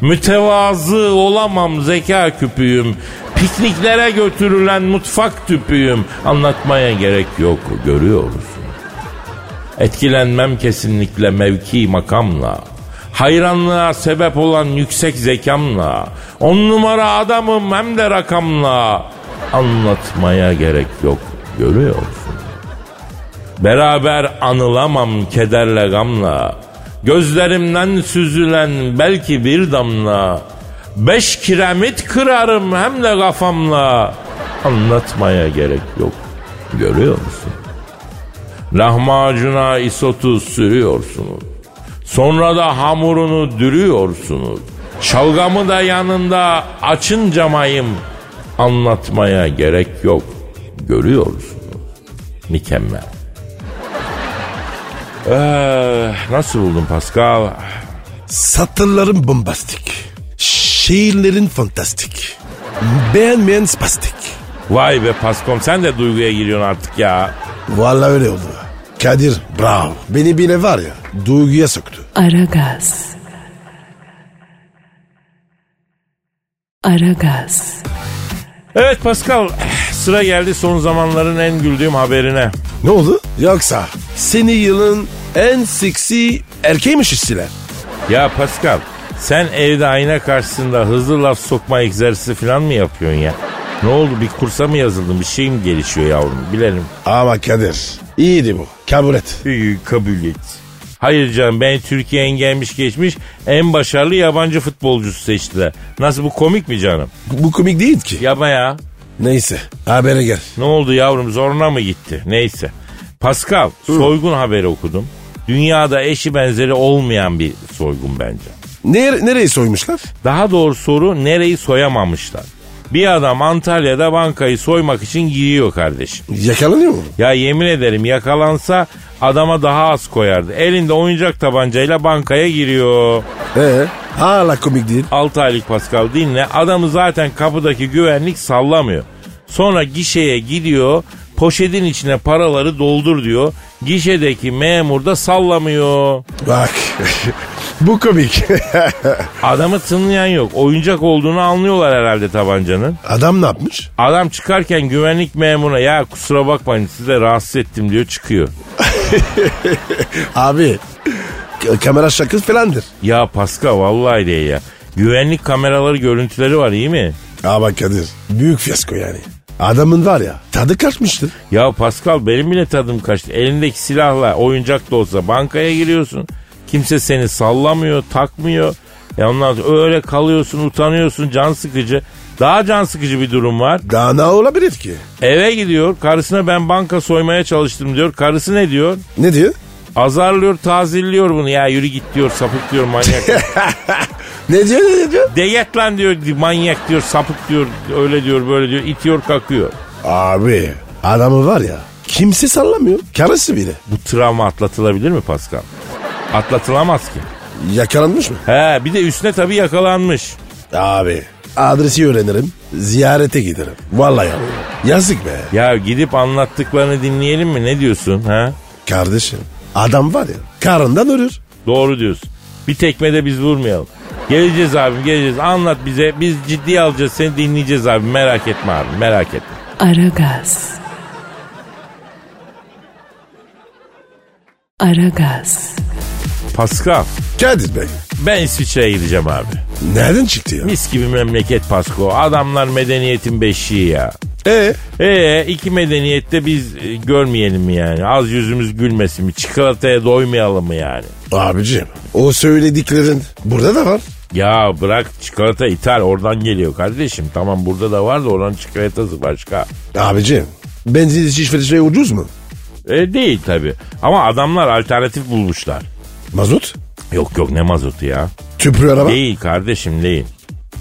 Mütevazı olamam zeka küpüyüm. Pikniklere götürülen mutfak tüpüyüm. Anlatmaya gerek yok görüyorsun. Etkilenmem kesinlikle mevki makamla. Hayranlığa sebep olan yüksek zekamla. On numara adamım hem de rakamla. Anlatmaya gerek yok görüyorsun. Beraber anılamam kederle gamla. Gözlerimden süzülen belki bir damla. Beş kiremit kırarım hem de kafamla. Anlatmaya gerek yok. Görüyor musun? Lahmacuna isotu sürüyorsunuz. Sonra da hamurunu dürüyorsunuz. Şalgamı da yanında açınca mayım. Anlatmaya gerek yok. Görüyorsunuz. Mükemmel. Ee, nasıl buldun Pascal? Satırların bombastik. Şiirlerin fantastik. Beğenmeyen spastik. Vay be Paskom sen de duyguya giriyorsun artık ya. Vallahi öyle oldu. Kadir bravo. Beni bile var ya duyguya soktu. Aragaz. Aragaz. Evet Pascal sıra geldi son zamanların en güldüğüm haberine. Ne oldu? Yoksa seni yılın en seksi erkeğiymiş işçiler. Ya Pascal sen evde ayna karşısında hızlı laf sokma egzersizi falan mı yapıyorsun ya? Ne oldu bir kursa mı yazıldın bir şey mi gelişiyor yavrum bilelim. Ama Kadir iyiydi bu. Kabul et. İyi kabul et. Hayır canım ben Türkiye'nin gelmiş geçmiş en başarılı yabancı futbolcusu seçtiler. Nasıl bu komik mi canım? Bu komik değil ki. Yapma ya. Neyse habere gel. Ne oldu yavrum zoruna mı gitti? Neyse. Pascal soygun haberi okudum. Dünyada eşi benzeri olmayan bir soygun bence. Nere, nereyi soymuşlar? Daha doğru soru nereyi soyamamışlar. Bir adam Antalya'da bankayı soymak için giriyor kardeşim. Yakalanıyor mu? Ya yemin ederim yakalansa adama daha az koyardı. Elinde oyuncak tabancayla bankaya giriyor. Ee, hala komik değil. 6 aylık Pascal dinle. Adamı zaten kapıdaki güvenlik sallamıyor. Sonra gişeye gidiyor. Poşetin içine paraları doldur diyor. Gişedeki memur da sallamıyor. Bak [laughs] bu komik. [laughs] Adamı tınlayan yok. Oyuncak olduğunu anlıyorlar herhalde tabancanın. Adam ne yapmış? Adam çıkarken güvenlik memuruna ya kusura bakmayın size rahatsız ettim diyor çıkıyor. [laughs] Abi kamera şakası falandır. Ya Pascal vallahi değil ya. Güvenlik kameraları görüntüleri var iyi mi? Ama Kadir büyük fiyasko yani. Adamın var ya tadı kaçmıştır. Ya Pascal benim bile tadım kaçtı. Elindeki silahla oyuncak da olsa bankaya giriyorsun. Kimse seni sallamıyor, takmıyor. Ya ondan sonra öyle kalıyorsun, utanıyorsun, can sıkıcı. Daha can sıkıcı bir durum var. Daha ne olabilir ki? Eve gidiyor, karısına ben banka soymaya çalıştım diyor. Karısı ne diyor? Ne diyor? Azarlıyor, tazilliyor bunu. Ya yürü git diyor, sapık diyor, manyak. [laughs] Ne diyor ne diyor? Deyet lan diyor, manyak diyor, sapık diyor, öyle diyor, böyle diyor. itiyor, kakıyor. Abi adamı var ya kimse sallamıyor. Karısı bile. Bu travma atlatılabilir mi Pascal? Atlatılamaz ki. Yakalanmış mı? He bir de üstüne tabii yakalanmış. Abi adresi öğrenirim. Ziyarete giderim. Vallahi ya. Yazık be. Ya gidip anlattıklarını dinleyelim mi ne diyorsun ha? Kardeşim adam var ya karından ölür. Doğru diyorsun. Bir tekmede biz vurmayalım. Geleceğiz abim geleceğiz anlat bize biz ciddiye alacağız seni dinleyeceğiz abi merak etme abi merak etme. Aragaz. Aragaz. Pascal Kadir Bey. ben İsviçre'ye gideceğim abi. Nereden çıktı ya? Mis gibi memleket Pasko adamlar medeniyetin beşiği ya. E Ee iki medeniyette biz e, görmeyelim mi yani? Az yüzümüz gülmesin mi? Çikolataya doymayalım mı yani? abicim o söylediklerin burada da var. Ya bırak çikolata ithal oradan geliyor kardeşim. Tamam burada da var da oranın çikolatası başka. Abicim benzin şişfeli şey ucuz mu? E değil tabi. Ama adamlar alternatif bulmuşlar. Mazot? Yok yok ne mazotu ya. Tüplü araba? Değil kardeşim değil.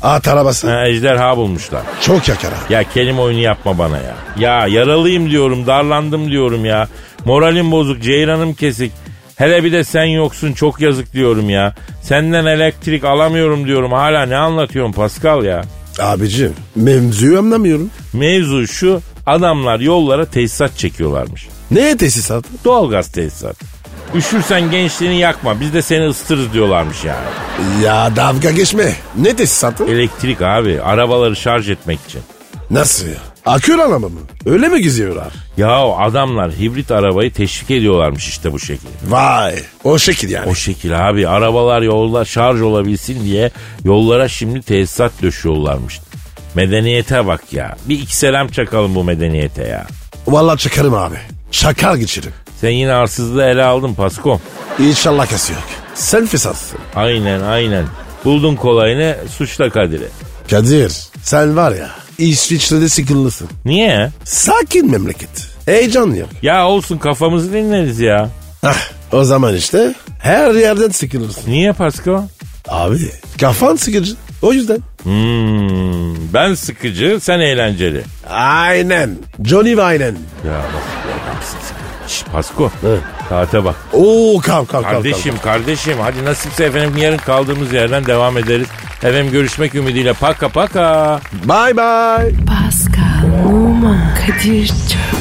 At arabası? Ha, ejderha bulmuşlar. Çok yakar abi. Ya kelime oyunu yapma bana ya. Ya yaralıyım diyorum darlandım diyorum ya. Moralim bozuk ceyranım kesik. Hele bir de sen yoksun çok yazık diyorum ya. Senden elektrik alamıyorum diyorum. Hala ne anlatıyorum Pascal ya. Abicim mevzuyu anlamıyorum. Mevzu şu adamlar yollara tesisat çekiyorlarmış. Ne tesisat? Doğalgaz tesisat. Üşürsen gençliğini yakma biz de seni ısıtırız diyorlarmış yani. Ya dalga geçme. Ne tesisatı? Elektrik abi arabaları şarj etmek için. Nasıl ya? Akül araba mı? Öyle mi geziyorlar? Ya adamlar hibrit arabayı teşvik ediyorlarmış işte bu şekilde. Vay. O şekil yani. O şekil abi arabalar yolda şarj olabilsin diye yollara şimdi tesisat döşüyorlarmış. Medeniyete bak ya. Bir iki selam çakalım bu medeniyete ya. Vallahi çakarım abi. Çakar geçirim. Sen yine arsızlığı ele aldın Pasko. İnşallah kası yok. Sen fesatsın. Aynen aynen. Buldun kolayını suçla Kadir'i. Kadir sen var ya İsviçre'de sıkıntılısın. Niye? Sakin memleket. Heyecan yok. Ya olsun kafamızı dinleriz ya. Hah, o zaman işte her yerden sıkılırsın. Niye Pasko? Abi kafan sıkıcı. O yüzden. Hmm, ben sıkıcı sen eğlenceli. Aynen. Johnny aynen. Ya nasıl bir adamsın? Şş, Pasko saate bak. Oo kalk kalk kalk. Kardeşim kardeşim hadi nasipse efendim yarın kaldığımız yerden devam ederiz. Efendim görüşmek ümidiyle paka paka. Bye bye. Pascal, Oman, Kadir çok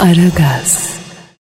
Aragaz.